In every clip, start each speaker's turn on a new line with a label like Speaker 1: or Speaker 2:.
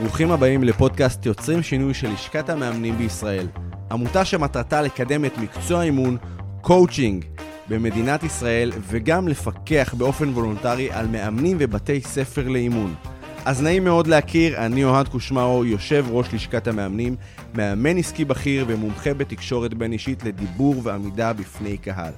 Speaker 1: ברוכים הבאים לפודקאסט יוצרים שינוי של לשכת המאמנים בישראל. עמותה שמטרתה לקדם את מקצוע האימון, קואוצ'ינג, במדינת ישראל, וגם לפקח באופן וולונטרי על מאמנים ובתי ספר לאימון. אז נעים מאוד להכיר, אני אוהד קושמרו, יושב ראש לשכת המאמנים, מאמן עסקי בכיר ומומחה בתקשורת בין אישית לדיבור ועמידה בפני קהל.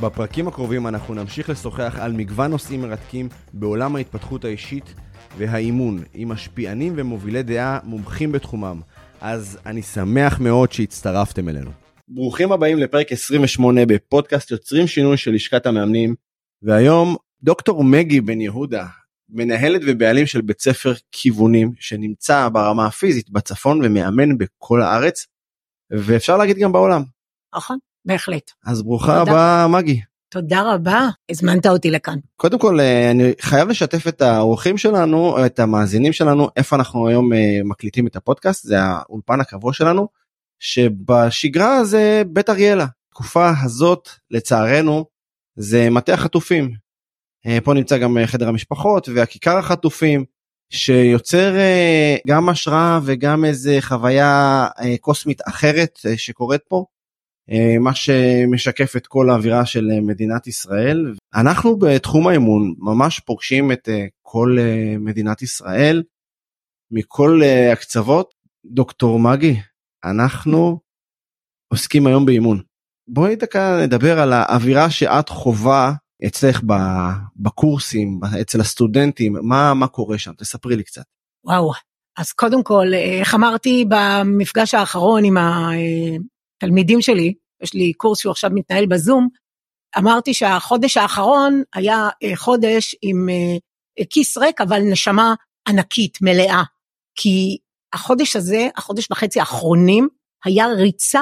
Speaker 1: בפרקים הקרובים אנחנו נמשיך לשוחח על מגוון נושאים מרתקים בעולם ההתפתחות האישית והאימון, עם משפיענים ומובילי דעה מומחים בתחומם. אז אני שמח מאוד שהצטרפתם אלינו. ברוכים הבאים לפרק 28 בפודקאסט יוצרים שינוי של לשכת המאמנים, והיום דוקטור מגי בן יהודה, מנהלת ובעלים של בית ספר כיוונים שנמצא ברמה הפיזית בצפון ומאמן בכל הארץ, ואפשר להגיד גם בעולם.
Speaker 2: נכון, בהחלט.
Speaker 1: אז ברוכה הבאה מגי.
Speaker 2: תודה רבה, הזמנת אותי לכאן.
Speaker 1: קודם כל אה, אני חייב לשתף את האורחים שלנו, את המאזינים שלנו, איפה אנחנו היום אה, מקליטים את הפודקאסט, זה האולפן הקבוע שלנו, שבשגרה זה בית אריאלה. תקופה הזאת לצערנו זה מטה החטופים. אה, פה נמצא גם חדר המשפחות והכיכר החטופים שיוצר גם השראה וגם איזה חוויה קוסמית אחרת שקורית פה. אה, מה שמשקף את כל האווירה של אה, מדינת ישראל. אנחנו בתחום האמון ממש פוגשים את אה, כל מדינת ישראל מכל הקצוות. דוקטור מגי, אנחנו עוסקים היום באימון. בואי דקה נדבר על האווירה שאת חווה אצלך בקורסים, אצל הסטודנטים, מה, מה קורה שם? תספרי לי קצת.
Speaker 2: וואו, אז קודם כל, איך אמרתי במפגש האחרון עם התלמידים שלי, יש לי קורס שהוא עכשיו מתנהל בזום, אמרתי שהחודש האחרון היה אה, חודש עם אה, כיס ריק אבל נשמה ענקית, מלאה. כי החודש הזה, החודש וחצי האחרונים, היה ריצה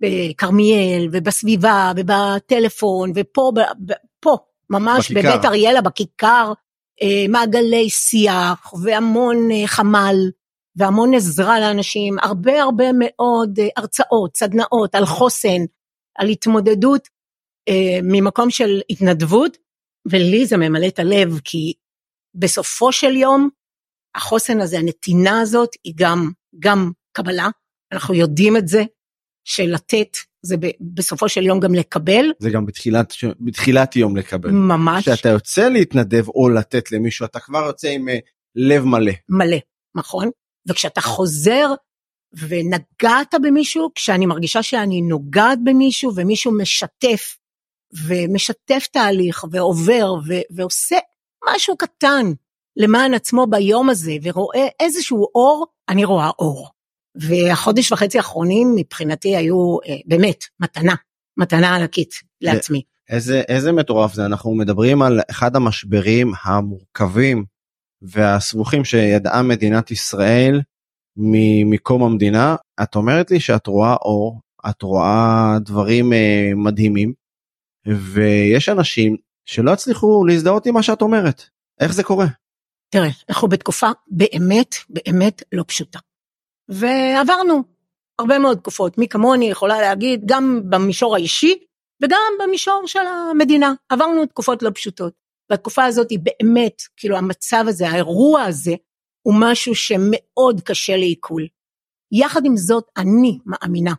Speaker 2: בכרמיאל ובסביבה ובטלפון ופה, פה, ממש בכיכר. בבית אריאלה בכיכר, אה, מעגלי שיח והמון חמל והמון עזרה לאנשים, הרבה הרבה מאוד אה, הרצאות, סדנאות על חוסן, על התמודדות אה, ממקום של התנדבות, ולי זה ממלא את הלב, כי בסופו של יום, החוסן הזה, הנתינה הזאת, היא גם, גם קבלה, אנחנו יודעים את זה, שלתת זה בסופו של יום גם לקבל.
Speaker 1: זה גם בתחילת, בתחילת יום לקבל.
Speaker 2: ממש.
Speaker 1: כשאתה יוצא להתנדב או לתת למישהו, אתה כבר יוצא עם אה, לב מלא.
Speaker 2: מלא, נכון. וכשאתה חוזר ונגעת במישהו, כשאני מרגישה שאני נוגעת במישהו ומישהו משתף, ומשתף תהליך ועובר ו- ועושה משהו קטן למען עצמו ביום הזה ורואה איזשהו אור, אני רואה אור. והחודש וחצי האחרונים מבחינתי היו אה, באמת מתנה, מתנה ענקית לעצמי.
Speaker 1: איזה, איזה מטורף זה, אנחנו מדברים על אחד המשברים המורכבים והסבוכים שידעה מדינת ישראל מקום המדינה את אומרת לי שאת רואה אור את רואה דברים אה, מדהימים ויש אנשים שלא הצליחו להזדהות עם מה שאת אומרת. איך זה קורה.
Speaker 2: תראה אנחנו בתקופה באמת באמת לא פשוטה. ועברנו הרבה מאוד תקופות. מי כמוני יכולה להגיד גם במישור האישי וגם במישור של המדינה עברנו תקופות לא פשוטות והתקופה הזאת היא באמת, כאילו המצב הזה, האירוע הזה, הוא משהו שמאוד קשה לעיכול. יחד עם זאת, אני מאמינה,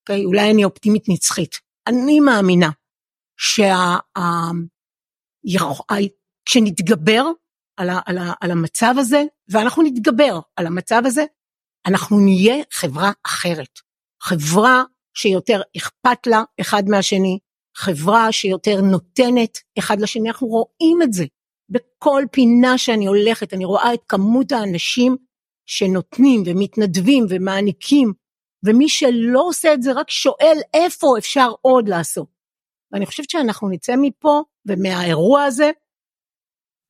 Speaker 2: אוקיי? אולי אני אופטימית נצחית, אני מאמינה כשנתגבר על, ה, על, ה, על המצב הזה, ואנחנו נתגבר על המצב הזה, אנחנו נהיה חברה אחרת. חברה שיותר אכפת לה אחד מהשני, חברה שיותר נותנת אחד לשני, אנחנו רואים את זה. בכל פינה שאני הולכת, אני רואה את כמות האנשים שנותנים ומתנדבים ומעניקים, ומי שלא עושה את זה רק שואל איפה אפשר עוד לעשות. ואני חושבת שאנחנו נצא מפה ומהאירוע הזה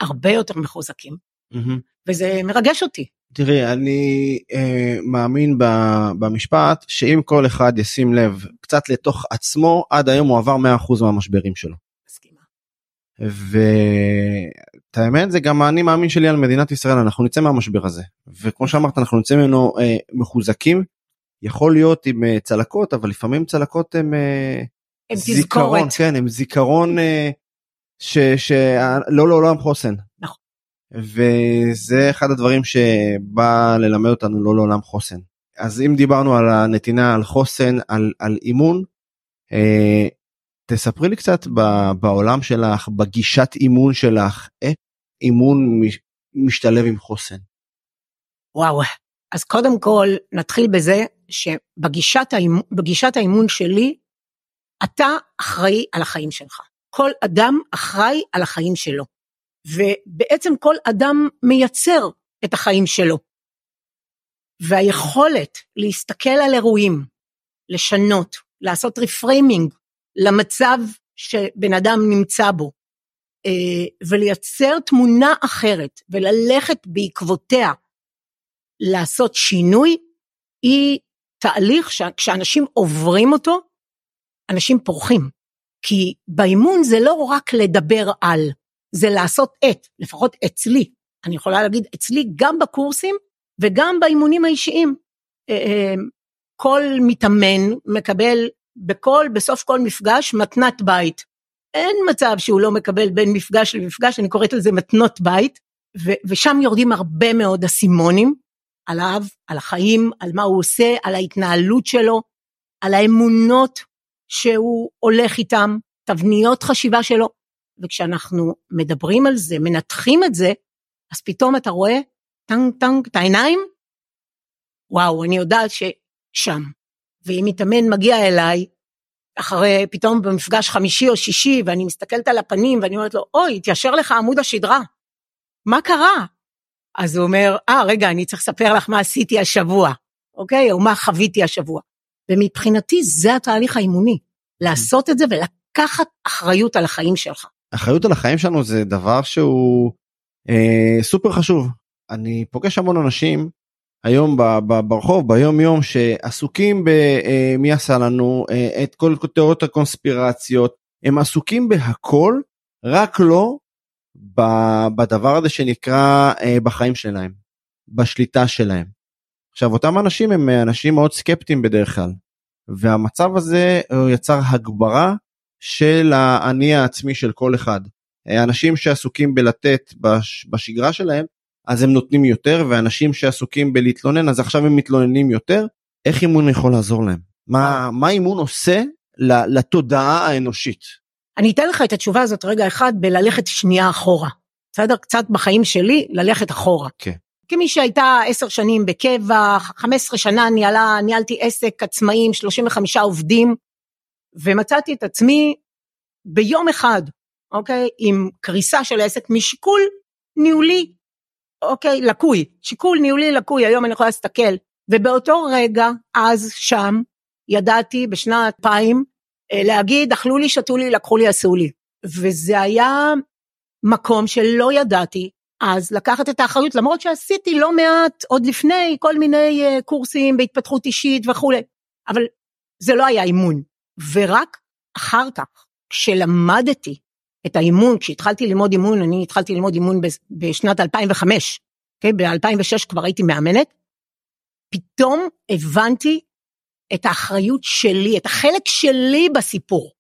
Speaker 2: הרבה יותר מחוזקים, mm-hmm. וזה מרגש אותי.
Speaker 1: תראי אני אה, מאמין ב, במשפט שאם כל אחד ישים לב קצת לתוך עצמו עד היום הוא עבר 100% מהמשברים שלו. ואת האמת זה גם אני מאמין שלי על מדינת ישראל אנחנו נצא מהמשבר הזה וכמו שאמרת אנחנו נצא ממנו אה, מחוזקים יכול להיות עם אה, צלקות אבל לפעמים צלקות הם, אה,
Speaker 2: הם זיכרון
Speaker 1: כן הם זיכרון אה, שלא לעולם חוסן.
Speaker 2: נכון.
Speaker 1: וזה אחד הדברים שבא ללמד אותנו לא לעולם חוסן. אז אם דיברנו על הנתינה, על חוסן, על, על אימון, אה, תספרי לי קצת ב, בעולם שלך, בגישת אימון שלך, איך אימון משתלב עם חוסן.
Speaker 2: וואו, אז קודם כל נתחיל בזה שבגישת האימון, האימון שלי, אתה אחראי על החיים שלך. כל אדם אחראי על החיים שלו. ובעצם כל אדם מייצר את החיים שלו. והיכולת להסתכל על אירועים, לשנות, לעשות reframing למצב שבן אדם נמצא בו, אה, ולייצר תמונה אחרת וללכת בעקבותיה לעשות שינוי, היא תהליך שכשאנשים עוברים אותו, אנשים פורחים. כי באימון זה לא רק לדבר על, זה לעשות את, לפחות אצלי. אני יכולה להגיד אצלי גם בקורסים וגם באימונים האישיים. אה, אה, כל מתאמן מקבל בכל, בסוף כל מפגש מתנת בית. אין מצב שהוא לא מקבל בין מפגש למפגש, אני קוראת לזה מתנות בית, ו- ושם יורדים הרבה מאוד אסימונים עליו, על החיים, על מה הוא עושה, על ההתנהלות שלו, על האמונות שהוא הולך איתם, תבניות חשיבה שלו, וכשאנחנו מדברים על זה, מנתחים את זה, אז פתאום אתה רואה טנק טנק את העיניים, וואו, אני יודעת ששם. ואם מתאמן מגיע אליי, אחרי פתאום במפגש חמישי או שישי, ואני מסתכלת על הפנים ואני אומרת לו, אוי, התיישר לך עמוד השדרה, מה קרה? אז הוא אומר, אה, רגע, אני צריך לספר לך מה עשיתי השבוע, אוקיי? או מה חוויתי השבוע. ומבחינתי זה התהליך האימוני, לעשות את זה ולקחת אחריות על החיים שלך.
Speaker 1: אחריות על החיים שלנו זה דבר שהוא אה, סופר חשוב. אני פוגש המון אנשים היום ברחוב ביום יום שעסוקים במי אה, עשה לנו אה, את כל תיאוריות הקונספירציות הם עסוקים בהכל רק לא בדבר הזה שנקרא אה, בחיים שלהם בשליטה שלהם. עכשיו אותם אנשים הם אנשים מאוד סקפטיים בדרך כלל והמצב הזה יצר הגברה של האני העצמי של כל אחד. אנשים שעסוקים בלתת בש, בשגרה שלהם אז הם נותנים יותר ואנשים שעסוקים בלהתלונן אז עכשיו הם מתלוננים יותר איך אימון יכול לעזור להם מה מה אימון עושה לתודעה האנושית.
Speaker 2: אני אתן לך את התשובה הזאת רגע אחד בללכת שנייה אחורה בסדר קצת בחיים שלי ללכת אחורה.
Speaker 1: כן.
Speaker 2: כמי שהייתה עשר שנים בקבע 15 שנה ניהלה ניהלתי עסק עצמאים 35 עובדים ומצאתי את עצמי ביום אחד אוקיי עם קריסה של העסק משיקול ניהולי אוקיי, לקוי, שיקול ניהולי לקוי, היום אני יכולה להסתכל. ובאותו רגע, אז, שם, ידעתי בשנת 2000 אה, להגיד, אכלו לי, שתו לי, לקחו לי, עשו לי. וזה היה מקום שלא ידעתי אז לקחת את האחריות, למרות שעשיתי לא מעט עוד לפני כל מיני אה, קורסים בהתפתחות אישית וכולי, אבל זה לא היה אימון. ורק אחר כך, כשלמדתי את האימון, כשהתחלתי ללמוד אימון, אני התחלתי ללמוד אימון בשנת 2005, okay? ב-2006 כבר הייתי מאמנת, פתאום הבנתי את האחריות שלי, את החלק שלי בסיפור,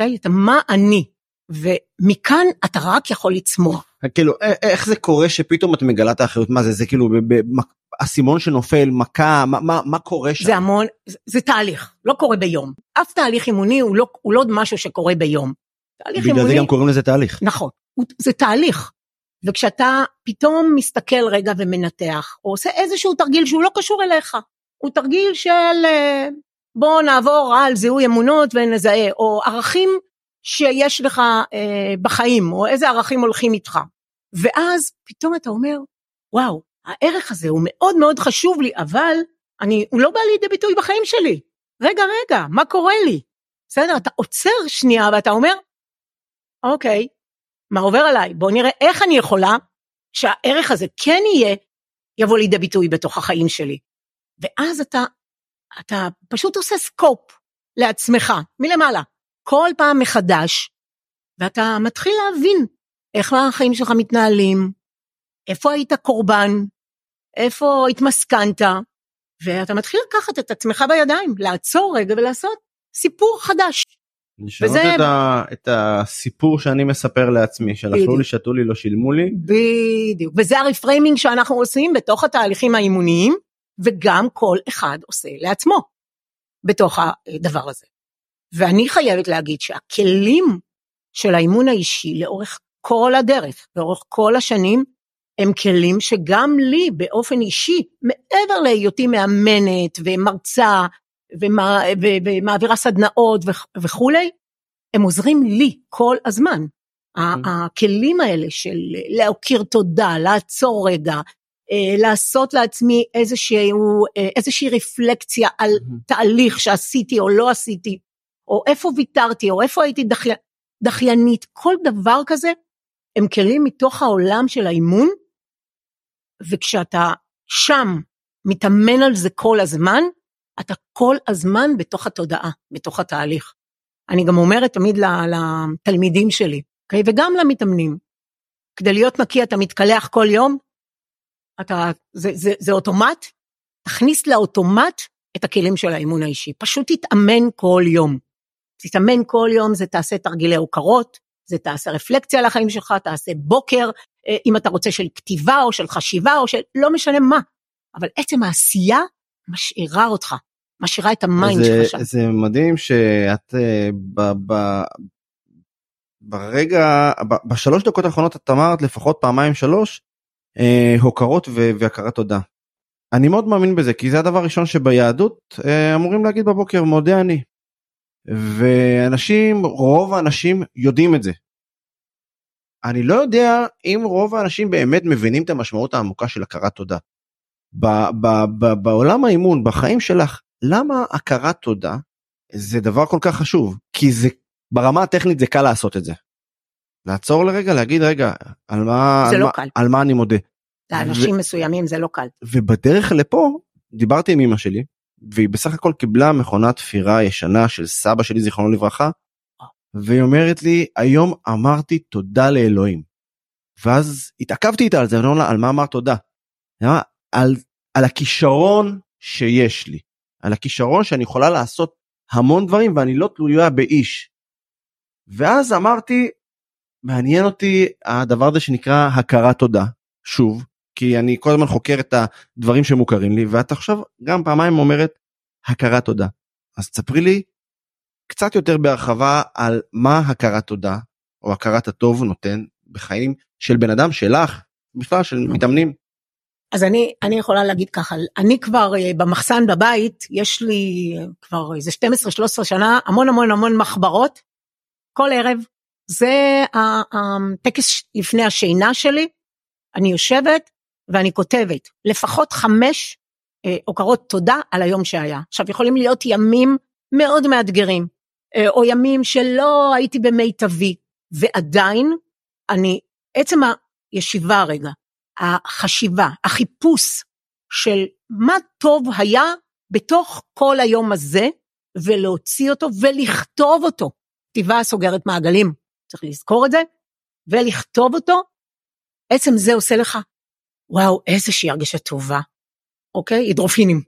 Speaker 2: okay? את מה אני, ומכאן אתה רק יכול לצמוח.
Speaker 1: כאילו איך זה קורה שפתאום את מגלה את האחריות מה זה זה כאילו אסימון שנופל מכה מה מה מה קורה שם
Speaker 2: זה המון זה, זה תהליך לא קורה ביום אף תהליך אימוני הוא לא הוא לא משהו שקורה ביום
Speaker 1: תהליך בגלל אימוני... זה גם קוראים לזה תהליך.
Speaker 2: נכון, זה תהליך. וכשאתה פתאום מסתכל רגע ומנתח, או עושה איזשהו תרגיל שהוא לא קשור אליך, הוא תרגיל של אה, בוא נעבור על זיהוי אמונות ונזהה, או ערכים שיש לך אה, בחיים, או איזה ערכים הולכים איתך. ואז פתאום אתה אומר, וואו, הערך הזה הוא מאוד מאוד חשוב לי, אבל אני, הוא לא בא לידי ביטוי בחיים שלי. רגע, רגע, מה קורה לי? בסדר, אתה עוצר שנייה ואתה אומר, אוקיי, מה עובר עליי? בוא נראה איך אני יכולה שהערך הזה כן יהיה, יבוא לידי ביטוי בתוך החיים שלי. ואז אתה, אתה פשוט עושה סקופ לעצמך, מלמעלה, כל פעם מחדש, ואתה מתחיל להבין איך החיים שלך מתנהלים, איפה היית קורבן, איפה התמסכנת, ואתה מתחיל לקחת את עצמך בידיים, לעצור רגע ולעשות סיפור חדש.
Speaker 1: לשנות וזה... את, ה, את הסיפור שאני מספר לעצמי, של אכלו לי, שתו לי, לא שילמו לי.
Speaker 2: בדיוק, וזה הרפריימינג שאנחנו עושים בתוך התהליכים האימוניים, וגם כל אחד עושה לעצמו בתוך הדבר הזה. ואני חייבת להגיד שהכלים של האימון האישי לאורך כל הדרך, לאורך כל השנים, הם כלים שגם לי באופן אישי, מעבר להיותי מאמנת ומרצה ומעבירה סדנאות וכולי, הם עוזרים לי כל הזמן. Mm. הכלים האלה של להכיר תודה, לעצור רגע, אה, לעשות לעצמי איזשהו, אה, איזושהי רפלקציה על. תהליך שעשיתי או לא עשיתי, או איפה ויתרתי, או איפה הייתי דחי, דחיינית, כל דבר כזה, הם כלים מתוך העולם של האימון, וכשאתה שם מתאמן על זה כל הזמן, אתה כל הזמן בתוך התודעה, בתוך התהליך. אני גם אומרת תמיד לתלמידים שלי, okay? אוקיי? וגם למתאמנים, כדי להיות נקי אתה מתקלח כל יום, אתה, זה, זה, זה אוטומט, תכניס לאוטומט את הכלים של האימון האישי, פשוט תתאמן כל יום. תתאמן כל יום, זה תעשה תרגילי הוקרות, זה תעשה רפלקציה על החיים שלך, תעשה בוקר, אה, אם אתה רוצה של כתיבה או של חשיבה או של לא משנה מה, אבל עצם העשייה משאירה אותך, משאירה את ה mind שלך שם.
Speaker 1: זה מדהים שאת אה, ב, ב, ברגע, ב, בשלוש דקות האחרונות את אמרת לפחות פעמיים שלוש אה, הוקרות והכרת תודה. אני מאוד מאמין בזה כי זה הדבר הראשון שביהדות אה, אמורים להגיד בבוקר מודה אני. ואנשים רוב האנשים יודעים את זה. אני לא יודע אם רוב האנשים באמת מבינים את המשמעות העמוקה של הכרת תודה. ב- ב- ב- בעולם האימון, בחיים שלך, למה הכרת תודה זה דבר כל כך חשוב? כי זה, ברמה הטכנית זה קל לעשות את זה. לעצור לרגע, להגיד רגע, על מה, על,
Speaker 2: לא
Speaker 1: מה על מה אני מודה.
Speaker 2: לאנשים ו- מסוימים זה לא קל.
Speaker 1: ובדרך לפה, דיברתי עם אמא שלי, והיא בסך הכל קיבלה מכונת תפירה ישנה של סבא שלי זיכרונו לברכה, והיא אומרת לי, היום אמרתי תודה לאלוהים. ואז התעכבתי איתה על זה, ואני אומר לה, על מה אמרת תודה? על, על הכישרון שיש לי, על הכישרון שאני יכולה לעשות המון דברים ואני לא תלויה באיש. ואז אמרתי, מעניין אותי הדבר הזה שנקרא הכרת תודה, שוב, כי אני כל הזמן חוקר את הדברים שמוכרים לי, ואת עכשיו גם פעמיים אומרת הכרת תודה. אז תספרי לי קצת יותר בהרחבה על מה הכרת תודה, או הכרת הטוב נותן בחיים של בן אדם שלך, בכלל של מתאמנים.
Speaker 2: אז אני, אני יכולה להגיד ככה, אני כבר אה, במחסן בבית, יש לי כבר איזה 12-13 שנה, המון המון המון מחברות, כל ערב, זה הטקס לפני השינה שלי, אני יושבת ואני כותבת לפחות חמש אה, הוקרות תודה על היום שהיה. עכשיו יכולים להיות ימים מאוד מאתגרים, אה, או ימים שלא הייתי במיטבי, ועדיין אני, עצם הישיבה רגע, החשיבה, החיפוש של מה טוב היה בתוך כל היום הזה, ולהוציא אותו ולכתוב אותו. כתיבה סוגרת מעגלים, צריך לזכור את זה, ולכתוב אותו, עצם זה עושה לך, וואו, איזושהי הרגשה טובה, אוקיי? הידרופינים.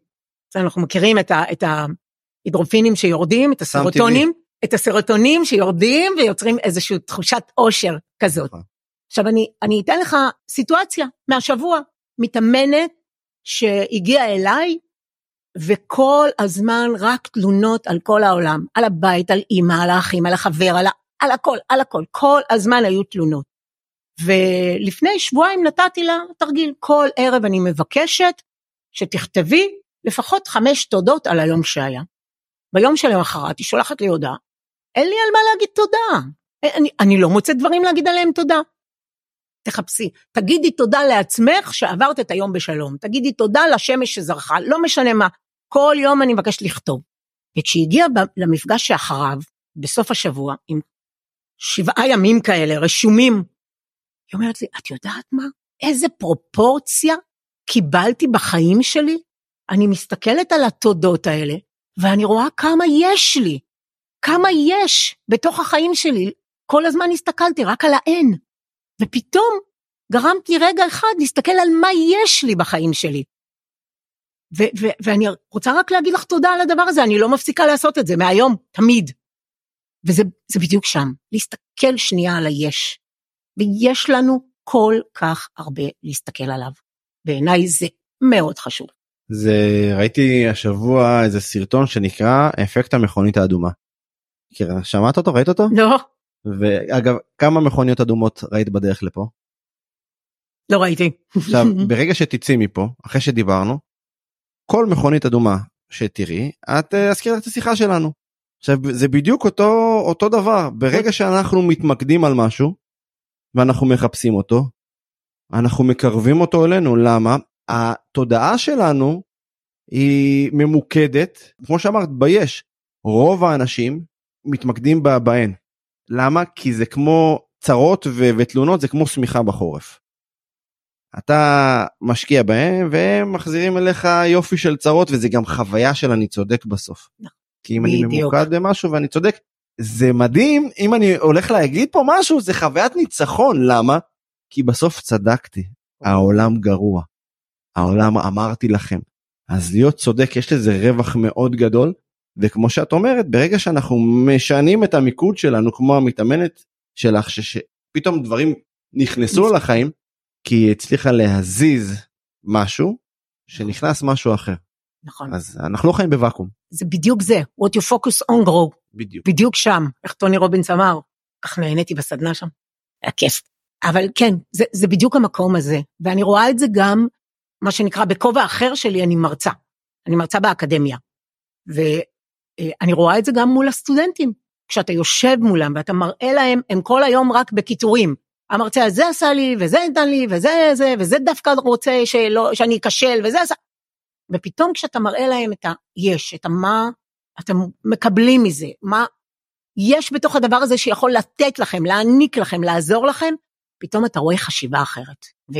Speaker 2: אנחנו מכירים את, ה, את ההידרופינים שיורדים, את הסרוטונים, את הסרוטונים שיורדים ויוצרים איזושהי תחושת עושר כזאת. נכון. עכשיו אני, אני אתן לך סיטואציה מהשבוע, מתאמנת שהגיעה אליי וכל הזמן רק תלונות על כל העולם, על הבית, על אימא, על האחים, על החבר, על, על הכל, על הכל, כל הזמן היו תלונות. ולפני שבועיים נתתי לה תרגיל, כל ערב אני מבקשת שתכתבי לפחות חמש תודות על היום שהיה. ביום שלמחרת היא שולחת לי הודעה, אין לי על מה להגיד תודה, אני, אני לא מוצאת דברים להגיד עליהם תודה. תחפשי, תגידי תודה לעצמך שעברת את היום בשלום, תגידי תודה לשמש שזרחה, לא משנה מה, כל יום אני מבקשת לכתוב. וכשהגיע למפגש שאחריו, בסוף השבוע, עם שבעה ימים כאלה רשומים, היא אומרת לי, את יודעת מה? איזה פרופורציה קיבלתי בחיים שלי? אני מסתכלת על התודות האלה, ואני רואה כמה יש לי, כמה יש בתוך החיים שלי. כל הזמן הסתכלתי רק על האין. ופתאום גרמת לי רגע אחד להסתכל על מה יש לי בחיים שלי. ו- ו- ואני רוצה רק להגיד לך תודה על הדבר הזה, אני לא מפסיקה לעשות את זה מהיום, תמיד. וזה בדיוק שם, להסתכל שנייה על היש. ויש לנו כל כך הרבה להסתכל עליו. בעיניי זה מאוד חשוב.
Speaker 1: זה ראיתי השבוע איזה סרטון שנקרא אפקט המכונית האדומה. שמעת אותו ראית אותו?
Speaker 2: לא.
Speaker 1: ואגב כמה מכוניות אדומות ראית בדרך לפה?
Speaker 2: לא ראיתי.
Speaker 1: עכשיו ברגע שתצאי מפה אחרי שדיברנו כל מכונית אדומה שתראי את אה, אזכיר את השיחה שלנו. עכשיו זה בדיוק אותו אותו דבר ברגע שאנחנו מתמקדים על משהו ואנחנו מחפשים אותו אנחנו מקרבים אותו אלינו למה התודעה שלנו היא ממוקדת כמו שאמרת ביש רוב האנשים מתמקדים בהן למה כי זה כמו צרות ו- ותלונות זה כמו שמיכה בחורף. אתה משקיע בהם והם מחזירים אליך יופי של צרות וזה גם חוויה של אני צודק בסוף.
Speaker 2: נכון.
Speaker 1: כי אם אני ממוקד במשהו ואני צודק זה מדהים אם אני הולך להגיד פה משהו זה חוויית ניצחון למה? כי בסוף צדקתי העולם גרוע. העולם אמרתי לכם. אז להיות צודק יש לזה רווח מאוד גדול וכמו שאת אומרת ברגע שאנחנו משנים את המיקוד שלנו כמו המתאמנת שלך שפתאום דברים נכנסו לחיים כי היא הצליחה להזיז משהו שנכנס משהו אחר.
Speaker 2: נכון.
Speaker 1: אז אנחנו לא חיים בוואקום.
Speaker 2: זה בדיוק זה, what you focus on grow.
Speaker 1: בדיוק.
Speaker 2: בדיוק שם, איך טוני רובינס אמר, כך נהניתי בסדנה שם, היה כיף. אבל כן, זה, זה בדיוק המקום הזה, ואני רואה את זה גם, מה שנקרא, בכובע אחר שלי אני מרצה. אני מרצה באקדמיה. ואני רואה את זה גם מול הסטודנטים. כשאתה יושב מולם ואתה מראה להם, הם כל היום רק בקיטורים. המרצה הזה עשה לי, וזה נתן לי, וזה זה, וזה דווקא רוצה שלא, שאני אכשל, וזה עשה. ופתאום כשאתה מראה להם את היש, את המה אתם מקבלים מזה, מה יש בתוך הדבר הזה שיכול לתת לכם, להעניק לכם, לעזור לכם, פתאום אתה רואה חשיבה אחרת. ו...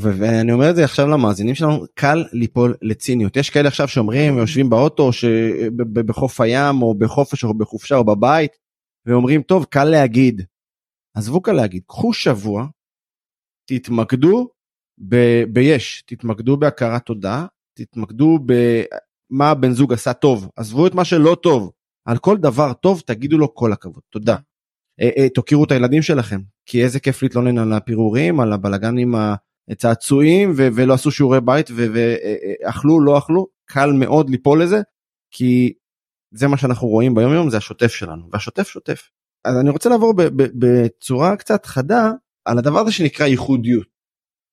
Speaker 1: ואני אומר את זה עכשיו למאזינים שלנו קל ליפול לציניות. יש כאלה עכשיו שאומרים יושבים באוטו בחוף הים או בחופש או בחופשה או בבית ואומרים טוב קל להגיד. עזבו קל להגיד. קחו שבוע תתמקדו ב- ביש. תתמקדו בהכרת תודה תתמקדו במה הבן זוג עשה טוב עזבו את מה שלא טוב על כל דבר טוב תגידו לו כל הכבוד תודה. אה, אה, תוקירו את הילדים שלכם כי איזה כיף להתלונן על הפירורים על הבלגנים הצעצועים ו- ולא עשו שיעורי בית ואכלו לא אכלו קל מאוד ליפול לזה כי זה מה שאנחנו רואים ביום יום זה השוטף שלנו והשוטף שוטף. אז אני רוצה לעבור בצורה קצת חדה על הדבר הזה שנקרא ייחודיות.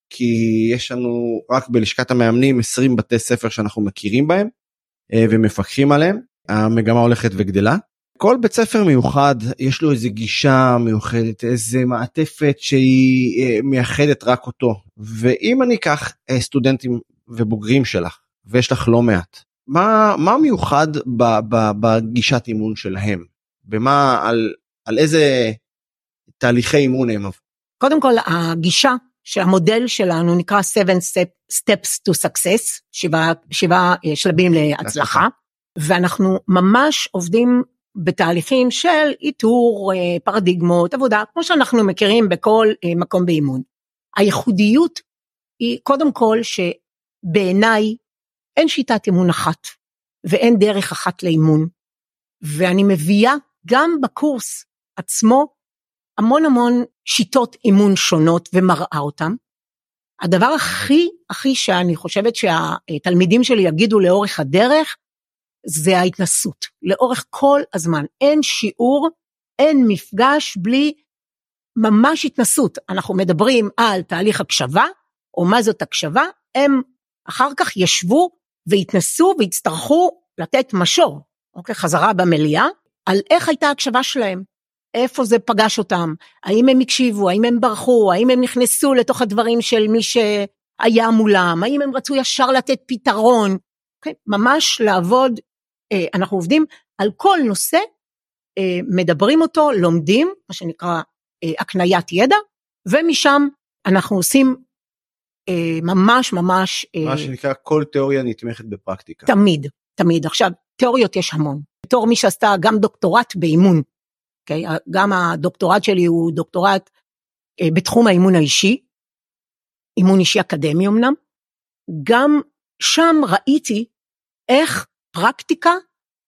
Speaker 1: כי יש לנו רק בלשכת המאמנים 20 בתי ספר שאנחנו מכירים בהם אה, ומפקחים עליהם המגמה הולכת וגדלה. כל בית ספר מיוחד יש לו איזה גישה מיוחדת איזה מעטפת שהיא אה, מייחדת רק אותו. ואם אני אקח אה, סטודנטים ובוגרים שלך ויש לך לא מעט מה מה מיוחד בגישת אימון שלהם? במה על על איזה תהליכי אימון הם
Speaker 2: קודם כל הגישה שהמודל שלנו נקרא 7 steps to success שבעה שבע אה, שלבים להצלחה. ואנחנו ממש עובדים בתהליכים של איתור אה, פרדיגמות עבודה כמו שאנחנו מכירים בכל אה, מקום באימון. הייחודיות היא קודם כל שבעיניי אין שיטת אימון אחת ואין דרך אחת לאימון. ואני מביאה גם בקורס עצמו המון המון שיטות אימון שונות ומראה אותם. הדבר הכי הכי שאני חושבת שהתלמידים שלי יגידו לאורך הדרך זה ההתנסות. לאורך כל הזמן. אין שיעור אין מפגש בלי ממש התנסות. אנחנו מדברים על תהליך הקשבה או מה זאת הקשבה הם אחר כך ישבו והתנסו והצטרכו לתת משור אוקיי? חזרה במליאה על איך הייתה הקשבה שלהם איפה זה פגש אותם האם הם הקשיבו האם הם ברחו האם הם נכנסו לתוך הדברים של מי שהיה מולם האם הם רצו ישר לתת פתרון אוקיי? ממש לעבוד אה, אנחנו עובדים על כל נושא, אה, מדברים אותו, לומדים, מה שנקרא אה, הקניית ידע, ומשם אנחנו עושים ממש ממש...
Speaker 1: מה שנקרא כל תיאוריה נתמכת בפרקטיקה.
Speaker 2: תמיד, תמיד. עכשיו, תיאוריות יש המון. בתור מי שעשתה גם דוקטורט באימון, okay? אוקיי? גם הדוקטורט שלי הוא דוקטורט בתחום האימון האישי, אימון אישי אקדמי אמנם, גם שם ראיתי איך פרקטיקה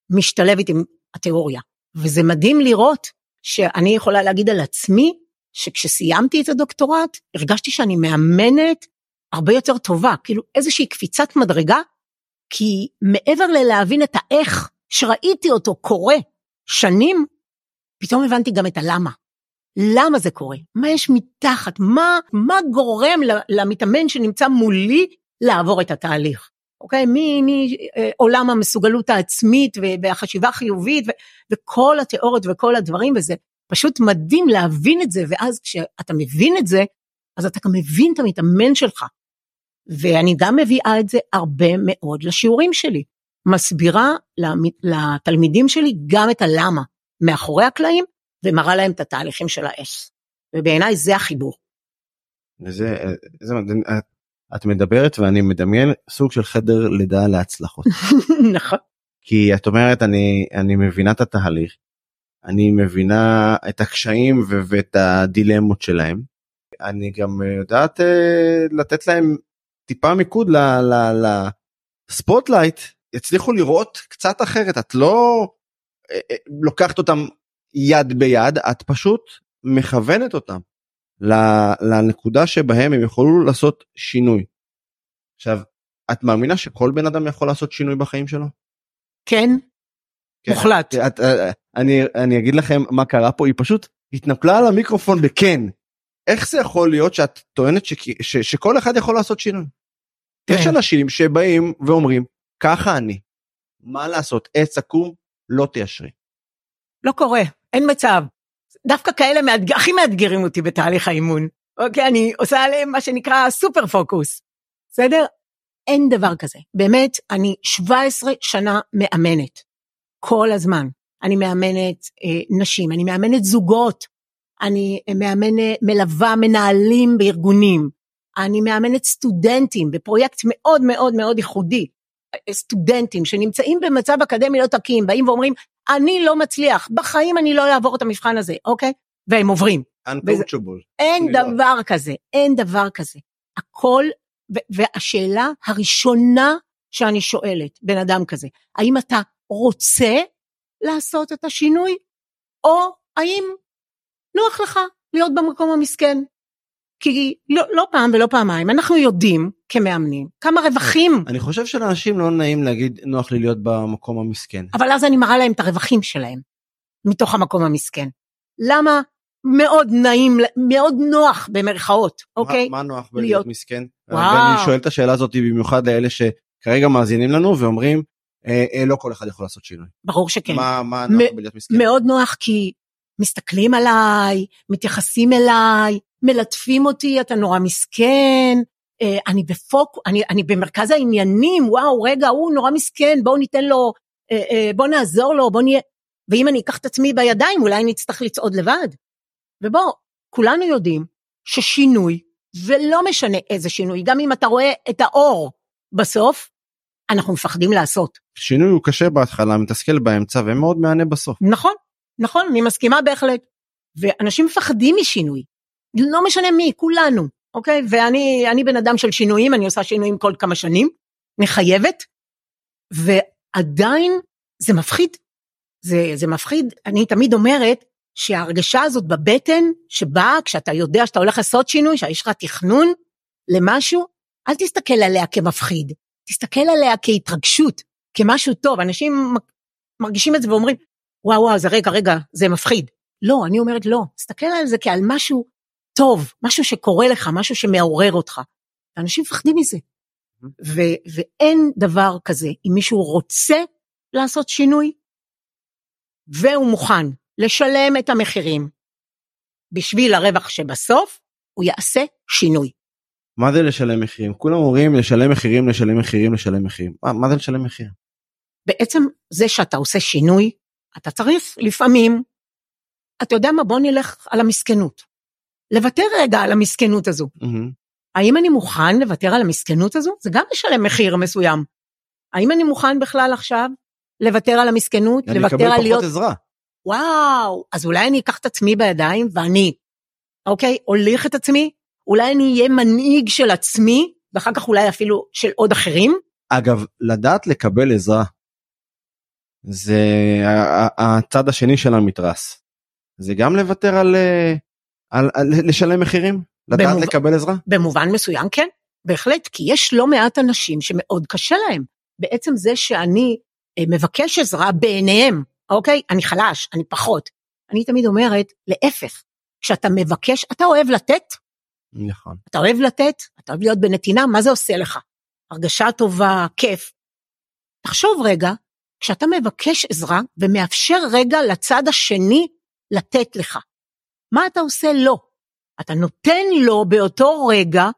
Speaker 2: משתלבת עם התיאוריה. וזה מדהים לראות שאני יכולה להגיד על עצמי, שכשסיימתי את הדוקטורט, הרגשתי שאני מאמנת הרבה יותר טובה, כאילו איזושהי קפיצת מדרגה, כי מעבר ללהבין את האיך שראיתי אותו קורה שנים, פתאום הבנתי גם את הלמה. למה זה קורה? מה יש מתחת? מה, מה גורם למתאמן שנמצא מולי לעבור את התהליך? אוקיי? מעולם אה, המסוגלות העצמית והחשיבה החיובית וכל התיאוריות וכל הדברים, וזה פשוט מדהים להבין את זה, ואז כשאתה מבין את זה, אז אתה גם מבין את המתאמן שלך. ואני גם מביאה את זה הרבה מאוד לשיעורים שלי. מסבירה לתלמידים שלי גם את הלמה מאחורי הקלעים, ומראה להם את התהליכים של האש. ובעיניי זה החיבור.
Speaker 1: זה, זה, את מדברת ואני מדמיין סוג של חדר לידה להצלחות.
Speaker 2: נכון.
Speaker 1: כי את אומרת אני אני מבינה את התהליך, אני מבינה את הקשיים ואת הדילמות שלהם. אני גם יודעת uh, לתת להם טיפה מיקוד לספוטלייט יצליחו לראות קצת אחרת את לא לוקחת אותם יד ביד את פשוט מכוונת אותם לנקודה שבהם הם יכולו לעשות שינוי. עכשיו את מאמינה שכל בן אדם יכול לעשות שינוי בחיים שלו?
Speaker 2: כן, כן מוחלט.
Speaker 1: את, את, אני, אני אגיד לכם מה קרה פה היא פשוט התנפלה על המיקרופון בכן. איך זה יכול להיות שאת טוענת ש, ש, שכל אחד יכול לעשות שינוי? כן. יש אנשים שבאים ואומרים ככה אני. מה לעשות עץ עקום לא תיישרי.
Speaker 2: לא קורה אין מצב. דווקא כאלה מאתג... הכי מאתגרים אותי בתהליך האימון. אוקיי, אני עושה עליהם מה שנקרא סופר פוקוס. בסדר? אין דבר כזה. באמת, אני 17 שנה מאמנת. כל הזמן. אני מאמנת אה, נשים, אני מאמנת זוגות, אני מאמנת, מלווה מנהלים בארגונים, אני מאמנת סטודנטים בפרויקט מאוד מאוד מאוד ייחודי. סטודנטים שנמצאים במצב אקדמי לא תקין, באים ואומרים, אני לא מצליח, בחיים אני לא אעבור את המבחן הזה, אוקיי? והם עוברים.
Speaker 1: Uncoachable.
Speaker 2: אין דבר. כזה, אין דבר כזה. הכל, והשאלה הראשונה שאני שואלת בן אדם כזה, האם אתה רוצה לעשות את השינוי, או האם נוח לך להיות במקום המסכן? כי לא, לא פעם ולא פעמיים אנחנו יודעים כמאמנים כמה רווחים.
Speaker 1: אני חושב שלאנשים לא נעים להגיד נוח לי להיות במקום המסכן.
Speaker 2: אבל אז אני מראה להם את הרווחים שלהם מתוך המקום המסכן. למה מאוד נעים, מאוד נוח במרכאות, אוקיי?
Speaker 1: מה, מה נוח בלהיות להיות... מסכן? וואו. אני שואל את השאלה הזאת במיוחד לאלה שכרגע מאזינים לנו ואומרים אה, אה, לא כל אחד יכול לעשות שינוי.
Speaker 2: ברור שכן.
Speaker 1: מה, מה נוח בלהיות מסכן?
Speaker 2: מאוד נוח כי מסתכלים עליי, מתייחסים אליי, מלטפים אותי, אתה נורא מסכן, אה, אני בפוק, אני, אני במרכז העניינים, וואו, רגע, הוא נורא מסכן, בואו ניתן לו, אה, אה, בואו נעזור לו, בואו נהיה, ואם אני אקח את עצמי בידיים, אולי אני אצטרך לצעוד לבד. ובואו, כולנו יודעים ששינוי, ולא משנה איזה שינוי, גם אם אתה רואה את האור בסוף, אנחנו מפחדים לעשות.
Speaker 1: שינוי הוא קשה בהתחלה, מתסכל באמצע ומאוד מהנה בסוף.
Speaker 2: נכון, נכון, אני מסכימה בהחלט. ואנשים מפחדים משינוי. לא משנה מי, כולנו, אוקיי? ואני אני בן אדם של שינויים, אני עושה שינויים כל כמה שנים, אני חייבת, ועדיין זה מפחיד. זה, זה מפחיד, אני תמיד אומרת שההרגשה הזאת בבטן, שבאה כשאתה יודע שאתה הולך לעשות שינוי, שיש לך תכנון למשהו, אל תסתכל עליה כמפחיד, תסתכל עליה כהתרגשות, כמשהו טוב. אנשים מרגישים את זה ואומרים, וואו וואו, זה רגע, רגע, זה מפחיד. לא, אני אומרת לא, תסתכל על זה כעל משהו טוב, משהו שקורה לך, משהו שמעורר אותך. אנשים מפחדים מזה. ו- ואין דבר כזה, אם מישהו רוצה לעשות שינוי, והוא מוכן לשלם את המחירים בשביל הרווח שבסוף, הוא יעשה שינוי.
Speaker 1: מה זה לשלם מחירים? כולם אומרים לשלם מחירים, לשלם מחירים, לשלם מחירים. מה, מה זה לשלם מחיר?
Speaker 2: בעצם זה שאתה עושה שינוי, אתה צריך לפעמים, אתה יודע מה, בוא נלך על המסכנות. לוותר רגע על המסכנות הזו. Mm-hmm. האם אני מוכן לוותר על המסכנות הזו? זה גם לשלם מחיר מסוים. האם אני מוכן בכלל עכשיו לוותר על המסכנות?
Speaker 1: אני לוותר על להיות... עזרה.
Speaker 2: וואו, אז אולי אני אקח את עצמי בידיים ואני, אוקיי, הוליך את עצמי, אולי אני אהיה מנהיג של עצמי, ואחר כך אולי אפילו של עוד אחרים.
Speaker 1: אגב, לדעת לקבל עזרה זה הצד השני של המתרס. זה גם לוותר על, אה, על, על לשלם מחירים? לדעת במוב... לקבל עזרה?
Speaker 2: במובן מסוים כן, בהחלט, כי יש לא מעט אנשים שמאוד קשה להם. בעצם זה שאני אה, מבקש עזרה בעיניהם, אוקיי? אני חלש, אני פחות. אני תמיד אומרת, להפך, כשאתה מבקש, אתה אוהב לתת?
Speaker 1: נכון.
Speaker 2: אתה אוהב לתת, אתה אוהב להיות בנתינה, מה זה עושה לך? הרגשה טובה, כיף. תחשוב רגע, כשאתה מבקש עזרה ומאפשר רגע לצד השני לתת לך, מה אתה עושה לו? אתה נותן לו באותו רגע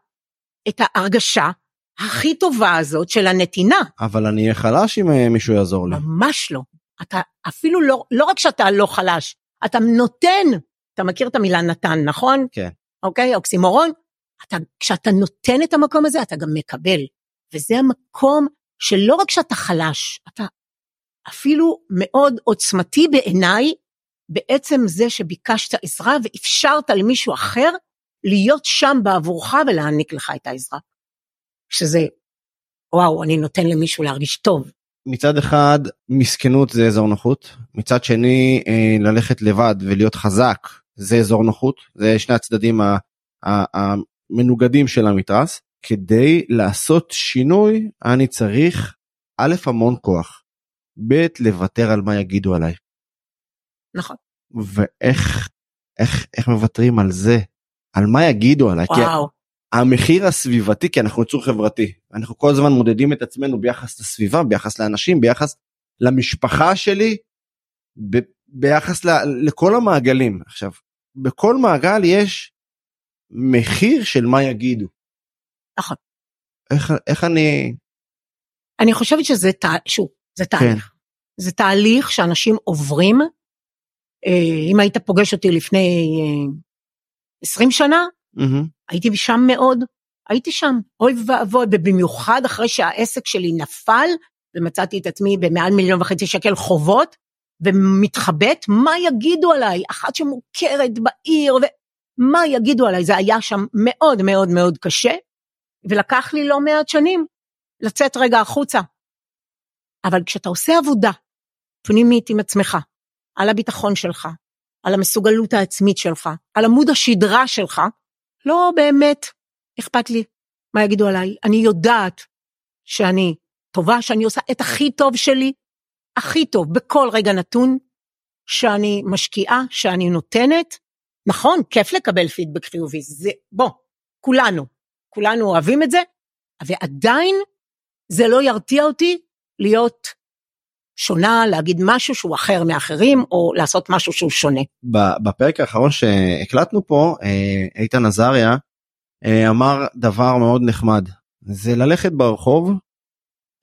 Speaker 2: את ההרגשה הכי טובה הזאת של הנתינה.
Speaker 1: אבל אני אהיה חלש אם אה, מישהו יעזור לי.
Speaker 2: ממש לא. אתה אפילו לא, לא רק שאתה לא חלש, אתה נותן, אתה מכיר את המילה נתן, נכון?
Speaker 1: כן.
Speaker 2: אוקיי, אוקסימורון. אתה, כשאתה נותן את המקום הזה, אתה גם מקבל. וזה המקום שלא רק שאתה חלש, אתה אפילו מאוד עוצמתי בעיניי, בעצם זה שביקשת עזרה ואפשרת למישהו אחר להיות שם בעבורך ולהעניק לך את העזרה. שזה, וואו, אני נותן למישהו להרגיש טוב.
Speaker 1: מצד אחד, מסכנות זה אזור נוחות, מצד שני, אה, ללכת לבד ולהיות חזק זה אזור נוחות, זה שני הצדדים המנוגדים של המתרס. כדי לעשות שינוי, אני צריך א', המון כוח, ב', לוותר על מה יגידו עליי.
Speaker 2: נכון.
Speaker 1: ואיך איך, איך מוותרים על זה? על מה יגידו עליי?
Speaker 2: וואו.
Speaker 1: כי המחיר הסביבתי, כי אנחנו יצור חברתי, אנחנו כל הזמן מודדים את עצמנו ביחס לסביבה, ביחס לאנשים, ביחס למשפחה שלי, ב, ביחס ל, לכל המעגלים. עכשיו, בכל מעגל יש מחיר של מה יגידו.
Speaker 2: נכון.
Speaker 1: איך, איך אני...
Speaker 2: אני חושבת שזה, שוב, זה תהליך. כן. זה תהליך שאנשים עוברים. אה, אם היית פוגש אותי לפני 20 אה, שנה, mm-hmm. הייתי שם מאוד, הייתי שם, אוי ואבוי, ובמיוחד אחרי שהעסק שלי נפל, ומצאתי את עצמי במעל מיליון וחצי שקל חובות, ומתחבט, מה יגידו עליי? אחת שמוכרת בעיר, ומה יגידו עליי? זה היה שם מאוד מאוד מאוד קשה, ולקח לי לא מעט שנים לצאת רגע החוצה. אבל כשאתה עושה עבודה פנימית עם עצמך, על הביטחון שלך, על המסוגלות העצמית שלך, על עמוד השדרה שלך, לא באמת אכפת לי מה יגידו עליי. אני יודעת שאני טובה, שאני עושה את הכי טוב שלי, הכי טוב בכל רגע נתון, שאני משקיעה, שאני נותנת. נכון, כיף לקבל פידבק חיובי, זה, בוא, כולנו, כולנו אוהבים את זה, ועדיין זה לא ירתיע אותי להיות שונה, להגיד משהו שהוא אחר מאחרים, או לעשות משהו שהוא שונה.
Speaker 1: בפרק האחרון שהקלטנו פה, אה, איתן עזריה אה, אמר דבר מאוד נחמד, זה ללכת ברחוב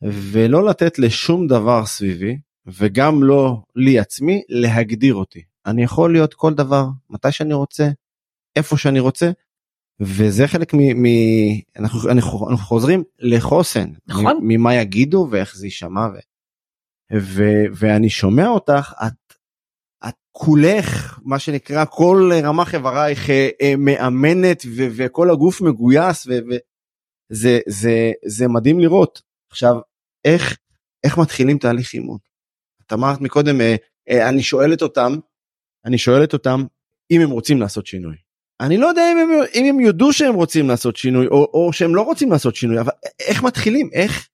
Speaker 1: ולא לתת לשום דבר סביבי, וגם לא לי עצמי, להגדיר אותי. אני יכול להיות כל דבר, מתי שאני רוצה, איפה שאני רוצה, וזה חלק מ... מ אנחנו, אנחנו, אנחנו חוזרים לחוסן,
Speaker 2: נכון.
Speaker 1: ממה יגידו ואיך זה יישמע. ו... ו, ואני שומע אותך, את, את כולך, מה שנקרא, כל רמ"ח איברייך אה, אה, מאמנת ו, וכל הגוף מגויס, וזה זה, זה מדהים לראות. עכשיו, איך, איך מתחילים תהליך אימון? את אמרת מקודם, אה, אני שואלת אותם, אני שואלת אותם אם הם רוצים לעשות שינוי. אני לא יודע אם הם, אם הם יודו שהם רוצים לעשות שינוי או, או שהם לא רוצים לעשות שינוי אבל איך מתחילים איך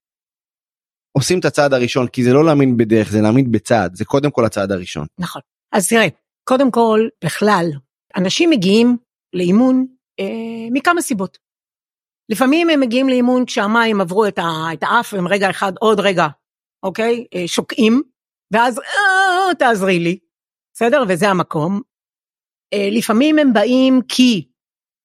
Speaker 1: עושים את הצעד הראשון כי זה לא להאמין בדרך זה להאמין בצעד זה קודם כל הצעד הראשון.
Speaker 2: נכון אז תראה קודם כל בכלל אנשים מגיעים לאימון אה, מכמה סיבות. לפעמים הם מגיעים לאימון כשהמים עברו את, ה, את האף הם רגע אחד עוד רגע אוקיי אה, שוקעים ואז אה, תעזרי לי בסדר וזה המקום אה, לפעמים הם באים כי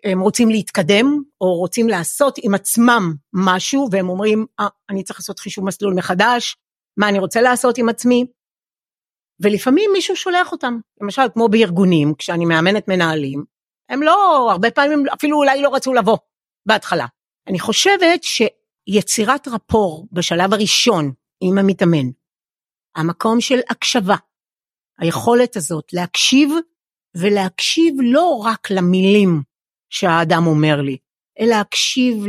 Speaker 2: הם רוצים להתקדם או רוצים לעשות עם עצמם משהו והם אומרים אה, אני צריך לעשות חישוב מסלול מחדש מה אני רוצה לעשות עם עצמי? ולפעמים מישהו שולח אותם. למשל כמו בארגונים כשאני מאמנת מנהלים הם לא הרבה פעמים אפילו אולי לא רצו לבוא בהתחלה. אני חושבת שיצירת רפור בשלב הראשון עם המתאמן המקום של הקשבה היכולת הזאת להקשיב ולהקשיב לא רק למילים שהאדם אומר לי, אלא להקשיב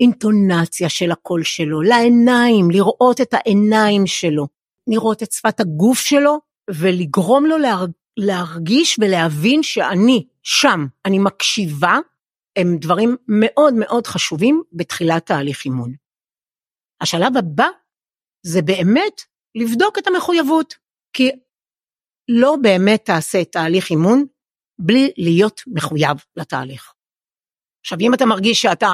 Speaker 2: לאינטונציה של הקול שלו, לעיניים, לראות את העיניים שלו. לראות את שפת הגוף שלו ולגרום לו להרג, להרגיש ולהבין שאני שם, אני מקשיבה, הם דברים מאוד מאוד חשובים בתחילת תהליך אימון. השלב הבא זה באמת לבדוק את המחויבות, כי לא באמת תעשה תהליך אימון בלי להיות מחויב לתהליך. עכשיו אם אתה מרגיש שאתה,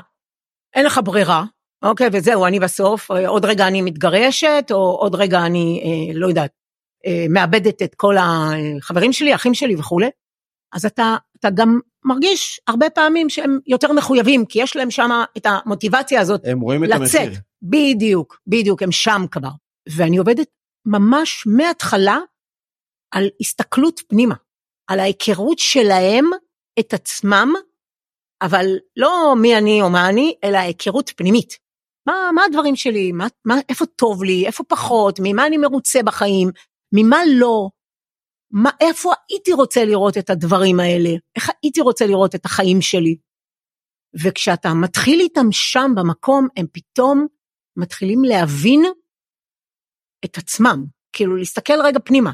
Speaker 2: אין לך ברירה, אוקיי, וזהו, אני בסוף, עוד רגע אני מתגרשת, או עוד רגע אני, אה, לא יודעת, אה, מאבדת את כל החברים שלי, אחים שלי וכולי, אז אתה, אתה גם מרגיש הרבה פעמים שהם יותר מחויבים, כי יש להם שם את המוטיבציה הזאת
Speaker 1: הם רואים את
Speaker 2: לצאת.
Speaker 1: המחיר.
Speaker 2: בדיוק, בדיוק, הם שם כבר. ואני עובדת ממש מההתחלה על הסתכלות פנימה, על ההיכרות שלהם את עצמם, אבל לא מי אני או מה אני, אלא היכרות פנימית. מה, מה הדברים שלי, מה, מה, איפה טוב לי, איפה פחות, ממה אני מרוצה בחיים, ממה לא, מה, איפה הייתי רוצה לראות את הדברים האלה, איך הייתי רוצה לראות את החיים שלי. וכשאתה מתחיל איתם שם במקום, הם פתאום מתחילים להבין את עצמם, כאילו להסתכל רגע פנימה.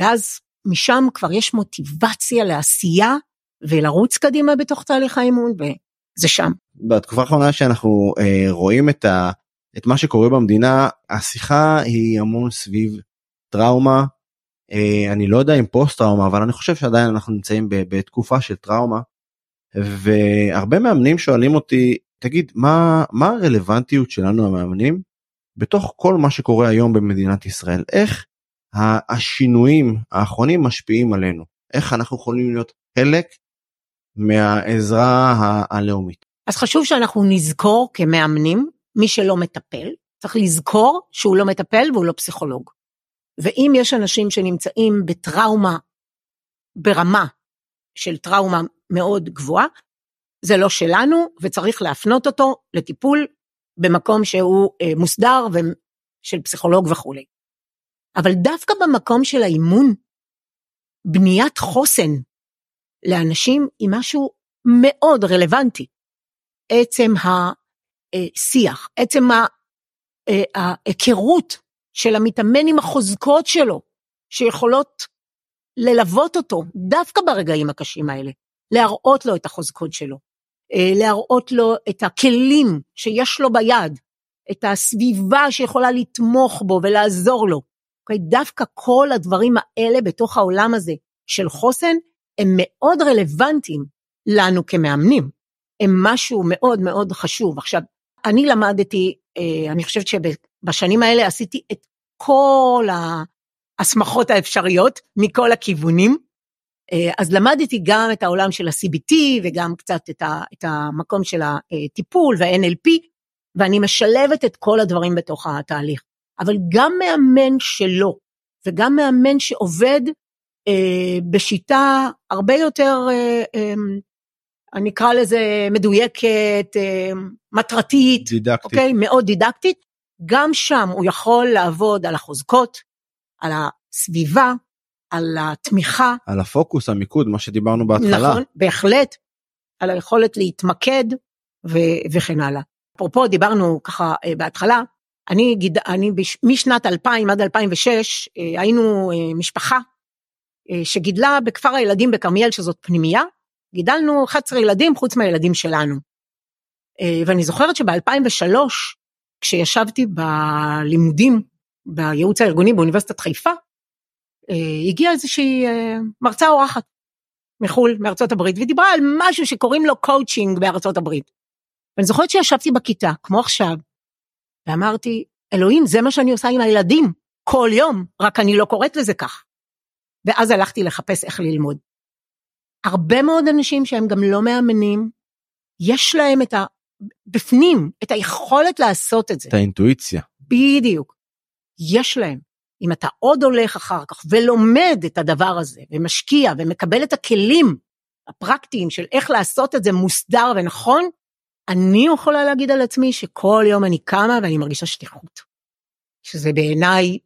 Speaker 2: ואז משם כבר יש מוטיבציה לעשייה ולרוץ קדימה בתוך תהליך האימון, וזה שם.
Speaker 1: בתקופה האחרונה שאנחנו אה, רואים את, ה, את מה שקורה במדינה, השיחה היא המון סביב טראומה. אה, אני לא יודע אם פוסט טראומה, אבל אני חושב שעדיין אנחנו נמצאים ב, בתקופה של טראומה. והרבה מאמנים שואלים אותי, תגיד, מה, מה הרלוונטיות שלנו המאמנים בתוך כל מה שקורה היום במדינת ישראל? איך השינויים האחרונים משפיעים עלינו? איך אנחנו יכולים להיות חלק מהעזרה הלאומית?
Speaker 2: אז חשוב שאנחנו נזכור כמאמנים, מי שלא מטפל, צריך לזכור שהוא לא מטפל והוא לא פסיכולוג. ואם יש אנשים שנמצאים בטראומה ברמה של טראומה מאוד גבוהה, זה לא שלנו וצריך להפנות אותו לטיפול במקום שהוא אה, מוסדר של פסיכולוג וכולי. אבל דווקא במקום של האימון, בניית חוסן לאנשים היא משהו מאוד רלוונטי. עצם השיח, עצם אה, ההיכרות של המתאמן עם החוזקות שלו, שיכולות ללוות אותו דווקא ברגעים הקשים האלה, להראות לו את החוזקות שלו, אה, להראות לו את הכלים שיש לו ביד, את הסביבה שיכולה לתמוך בו ולעזור לו. Okay, דווקא כל הדברים האלה בתוך העולם הזה של חוסן הם מאוד רלוונטיים לנו כמאמנים. הם משהו מאוד מאוד חשוב. עכשיו, אני למדתי, אה, אני חושבת שבשנים האלה עשיתי את כל ההסמכות האפשריות מכל הכיוונים. אה, אז למדתי גם את העולם של ה-CBT וגם קצת את, ה, את המקום של הטיפול וה-NLP, ואני משלבת את כל הדברים בתוך התהליך. אבל גם מאמן שלא, וגם מאמן שעובד אה, בשיטה הרבה יותר, אה, אה, אני אקרא לזה מדויקת, אה, מטרתית,
Speaker 1: דידקטית.
Speaker 2: אוקיי? מאוד דידקטית, גם שם הוא יכול לעבוד על החוזקות, על הסביבה, על התמיכה.
Speaker 1: על הפוקוס, המיקוד, מה שדיברנו בהתחלה.
Speaker 2: נכון, בהחלט, על היכולת להתמקד ו- וכן הלאה. אפרופו דיברנו ככה אה, בהתחלה, אני, גיד, אני בש, משנת 2000 עד 2006 אה, היינו אה, משפחה שגידלה בכפר הילדים בכרמיאל שזאת פנימייה, גידלנו 11 ילדים חוץ מהילדים שלנו. ואני זוכרת שב-2003 כשישבתי בלימודים בייעוץ הארגוני באוניברסיטת חיפה, הגיעה איזושהי מרצה אורחת מחו"ל, מארצות הברית, ודיברה על משהו שקוראים לו קואוצ'ינג בארצות הברית. ואני זוכרת שישבתי בכיתה, כמו עכשיו, ואמרתי, אלוהים, זה מה שאני עושה עם הילדים, כל יום, רק אני לא קוראת לזה כך. ואז הלכתי לחפש איך ללמוד. הרבה מאוד אנשים שהם גם לא מאמנים, יש להם את ה... בפנים, את היכולת לעשות את זה.
Speaker 1: את האינטואיציה.
Speaker 2: בדיוק. יש להם. אם אתה עוד הולך אחר כך ולומד את הדבר הזה, ומשקיע ומקבל את הכלים הפרקטיים של איך לעשות את זה מוסדר ונכון, אני יכולה להגיד על עצמי שכל יום אני קמה ואני מרגישה שליחות. שזה בעיניי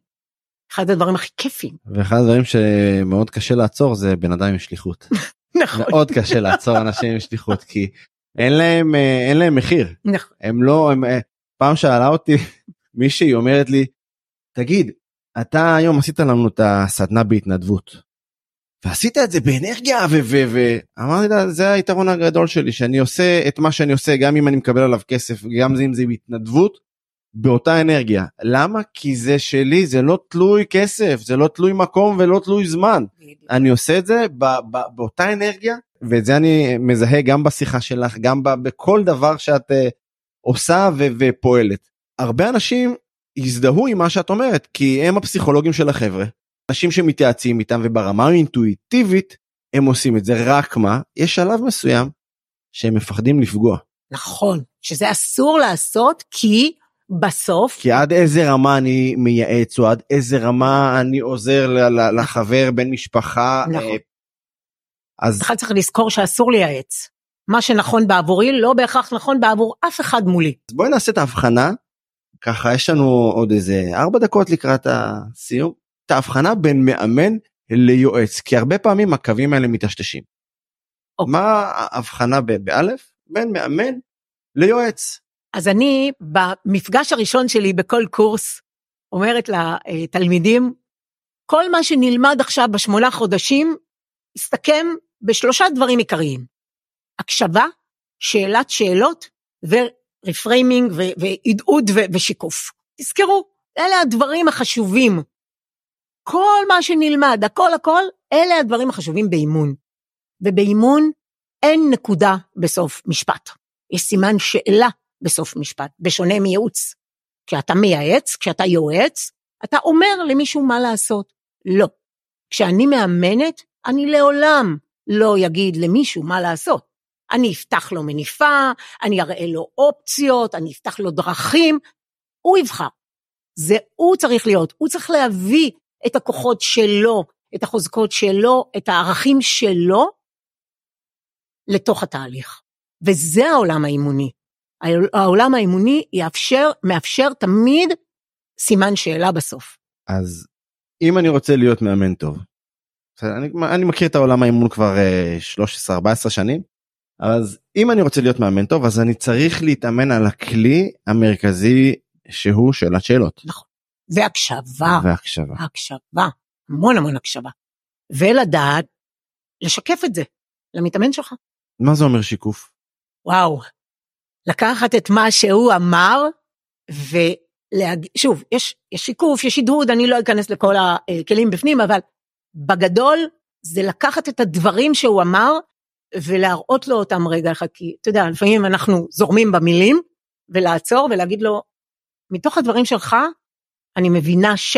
Speaker 2: אחד הדברים הכי כיפים.
Speaker 1: ואחד הדברים שמאוד קשה לעצור זה בן אדם עם שליחות.
Speaker 2: נכון.
Speaker 1: מאוד קשה לעצור אנשים עם שליחות כי אין להם אה, אין להם מחיר.
Speaker 2: נכון.
Speaker 1: הם לא הם, אה, פעם שאלה אותי מישהי אומרת לי תגיד אתה היום עשית לנו את הסדנה בהתנדבות. ועשית את זה באנרגיה ואמרתי לה זה היתרון הגדול שלי שאני עושה את מה שאני עושה גם אם אני מקבל עליו כסף גם אם זה בהתנדבות באותה אנרגיה. למה? כי זה שלי זה לא תלוי כסף זה לא תלוי מקום ולא תלוי זמן. אני עושה את זה באותה אנרגיה ואת זה אני מזהה גם בשיחה שלך גם בכל דבר שאת uh, עושה ופועלת. הרבה אנשים יזדהו עם מה שאת אומרת כי הם הפסיכולוגים של החבר'ה אנשים שמתייעצים איתם וברמה האינטואיטיבית הם עושים את זה רק מה יש שלב מסוים שהם מפחדים לפגוע.
Speaker 2: נכון שזה אסור לעשות כי בסוף
Speaker 1: כי עד איזה רמה אני מייעץ או עד איזה רמה אני עוזר לחבר בן משפחה.
Speaker 2: נכון. אה, אז אחד צריך לזכור שאסור לייעץ. מה שנכון בעבורי לא בהכרח נכון בעבור אף אחד מולי.
Speaker 1: אז בואי נעשה את ההבחנה ככה יש לנו עוד איזה ארבע דקות לקראת הסיום את ההבחנה בין מאמן ליועץ כי הרבה פעמים הקווים האלה מטשטשים. אוקיי. מה ההבחנה באלף בין מאמן ליועץ.
Speaker 2: אז אני במפגש הראשון שלי בכל קורס אומרת לתלמידים כל מה שנלמד עכשיו בשמונה חודשים יסתכם בשלושה דברים עיקריים. הקשבה, שאלת שאלות ורפריימינג והדהוד ושיקוף. תזכרו, אלה הדברים החשובים. כל מה שנלמד, הכל הכל, אלה הדברים החשובים באימון. ובאימון אין נקודה בסוף משפט. יש סימן שאלה בסוף משפט, בשונה מייעוץ. כשאתה מייעץ, כשאתה יועץ, אתה אומר למישהו מה לעשות. לא. כשאני מאמנת, אני לעולם לא אגיד למישהו מה לעשות. אני אפתח לו מניפה, אני אראה לו אופציות, אני אפתח לו דרכים, הוא יבחר. זה הוא צריך להיות, הוא צריך להביא את הכוחות שלו, את החוזקות שלו, את הערכים שלו, לתוך התהליך. וזה העולם האימוני. העולם האימוני יאפשר, מאפשר תמיד סימן שאלה בסוף.
Speaker 1: אז אם אני רוצה להיות מאמן טוב, אני, אני מכיר את העולם האימון כבר 13-14 אה, שנים, אז אם אני רוצה להיות מאמן טוב אז אני צריך להתאמן על הכלי המרכזי שהוא שאלת שאלות.
Speaker 2: נכון. והקשבה.
Speaker 1: והקשבה.
Speaker 2: הקשבה. המון המון הקשבה. ולדעת לשקף את זה למתאמן שלך.
Speaker 1: מה זה אומר שיקוף?
Speaker 2: וואו, לקחת את מה שהוא אמר ולהגיד, שוב, יש, יש שיקוף, יש הדהוד, אני לא אכנס לכל הכלים בפנים, אבל בגדול זה לקחת את הדברים שהוא אמר ולהראות לו אותם רגע אחד, כי אתה יודע, לפעמים אנחנו זורמים במילים ולעצור ולהגיד לו, מתוך הדברים שלך אני מבינה ש...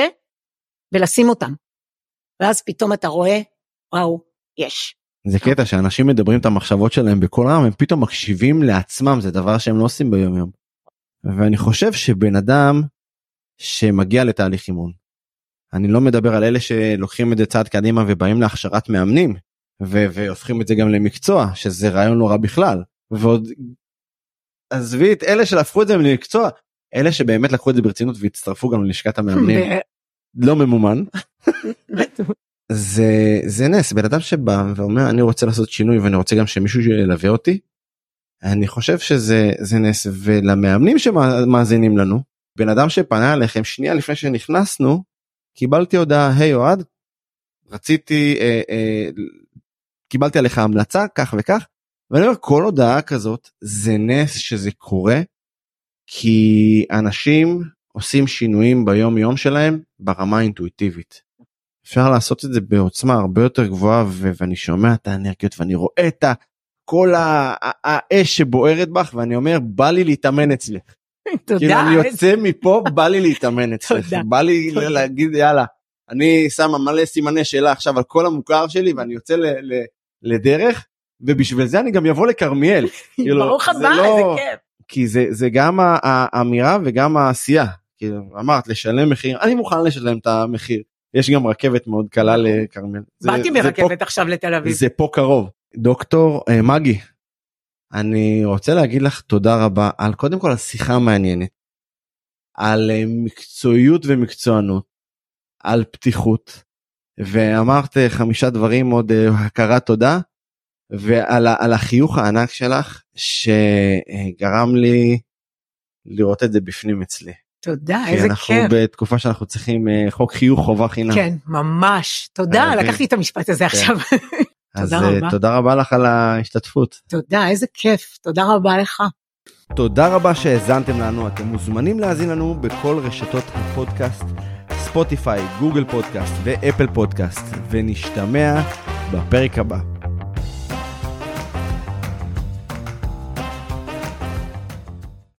Speaker 2: ולשים אותם. ואז פתאום אתה רואה, וואו, יש.
Speaker 1: זה קטע שאנשים מדברים את המחשבות שלהם בקול רם הם פתאום מקשיבים לעצמם זה דבר שהם לא עושים ביום יום. ואני חושב שבן אדם שמגיע לתהליך אימון. אני לא מדבר על אלה שלוקחים את זה צעד קדימה ובאים להכשרת מאמנים ו- והופכים את זה גם למקצוע שזה רעיון לא רע בכלל ועוד עזבי את אלה שהפכו את זה למקצוע אלה שבאמת לקחו את זה ברצינות והצטרפו גם ללשכת המאמנים לא ממומן. זה זה נס. בן אדם שבא ואומר אני רוצה לעשות שינוי ואני רוצה גם שמישהו ילווה אותי. אני חושב שזה זה נס. ולמאמנים שמאזינים לנו בן אדם שפנה אליכם שנייה לפני שנכנסנו קיבלתי הודעה היי hey, אוהד רציתי אה, אה, קיבלתי עליך המלצה כך וכך ואני אומר כל הודעה כזאת זה נס שזה קורה כי אנשים עושים שינויים ביום יום שלהם ברמה האינטואיטיבית. אפשר לעשות את זה בעוצמה הרבה יותר גבוהה ו- ואני שומע את האנרגיות ואני רואה את כל האש שבוערת בך ואני אומר בא לי להתאמן אצלך.
Speaker 2: תודה. כאילו
Speaker 1: אני יוצא מפה בא לי להתאמן אצלך. בא לי להגיד יאללה אני שם מלא סימני שאלה עכשיו על כל המוכר שלי ואני יוצא לדרך ובשביל זה אני גם אבוא לכרמיאל.
Speaker 2: כאילו, ברוך הבא לא... איזה כיף.
Speaker 1: כי זה זה גם האמירה וגם העשייה. כאילו אמרת לשלם מחיר אני מוכן לשלם את המחיר יש גם רכבת מאוד קלה נכון. לכרמל.
Speaker 2: באתי מרכבת עכשיו לתל אביב.
Speaker 1: זה פה קרוב. דוקטור אה, מגי, אני רוצה להגיד לך תודה רבה על קודם כל השיחה המעניינת, על אה, מקצועיות ומקצוענות, על פתיחות, ואמרת אה, חמישה דברים עוד הכרת תודה, ועל החיוך הענק שלך שגרם לי לראות את זה בפנים אצלי.
Speaker 2: תודה, איזה
Speaker 1: אנחנו
Speaker 2: כיף.
Speaker 1: בתקופה שאנחנו צריכים אה, חוק חיוך חובה חינם.
Speaker 2: כן, ממש. תודה,
Speaker 1: חייבים.
Speaker 2: לקחתי את המשפט הזה עכשיו.
Speaker 1: אז
Speaker 2: תודה
Speaker 1: אה,
Speaker 2: רבה.
Speaker 1: תודה רבה לך על ההשתתפות.
Speaker 2: תודה, איזה כיף. תודה רבה לך.
Speaker 1: תודה רבה שהאזנתם לנו, אתם מוזמנים להאזין לנו בכל רשתות הפודקאסט, ספוטיפיי, גוגל פודקאסט ואפל פודקאסט, ונשתמע בפרק הבא.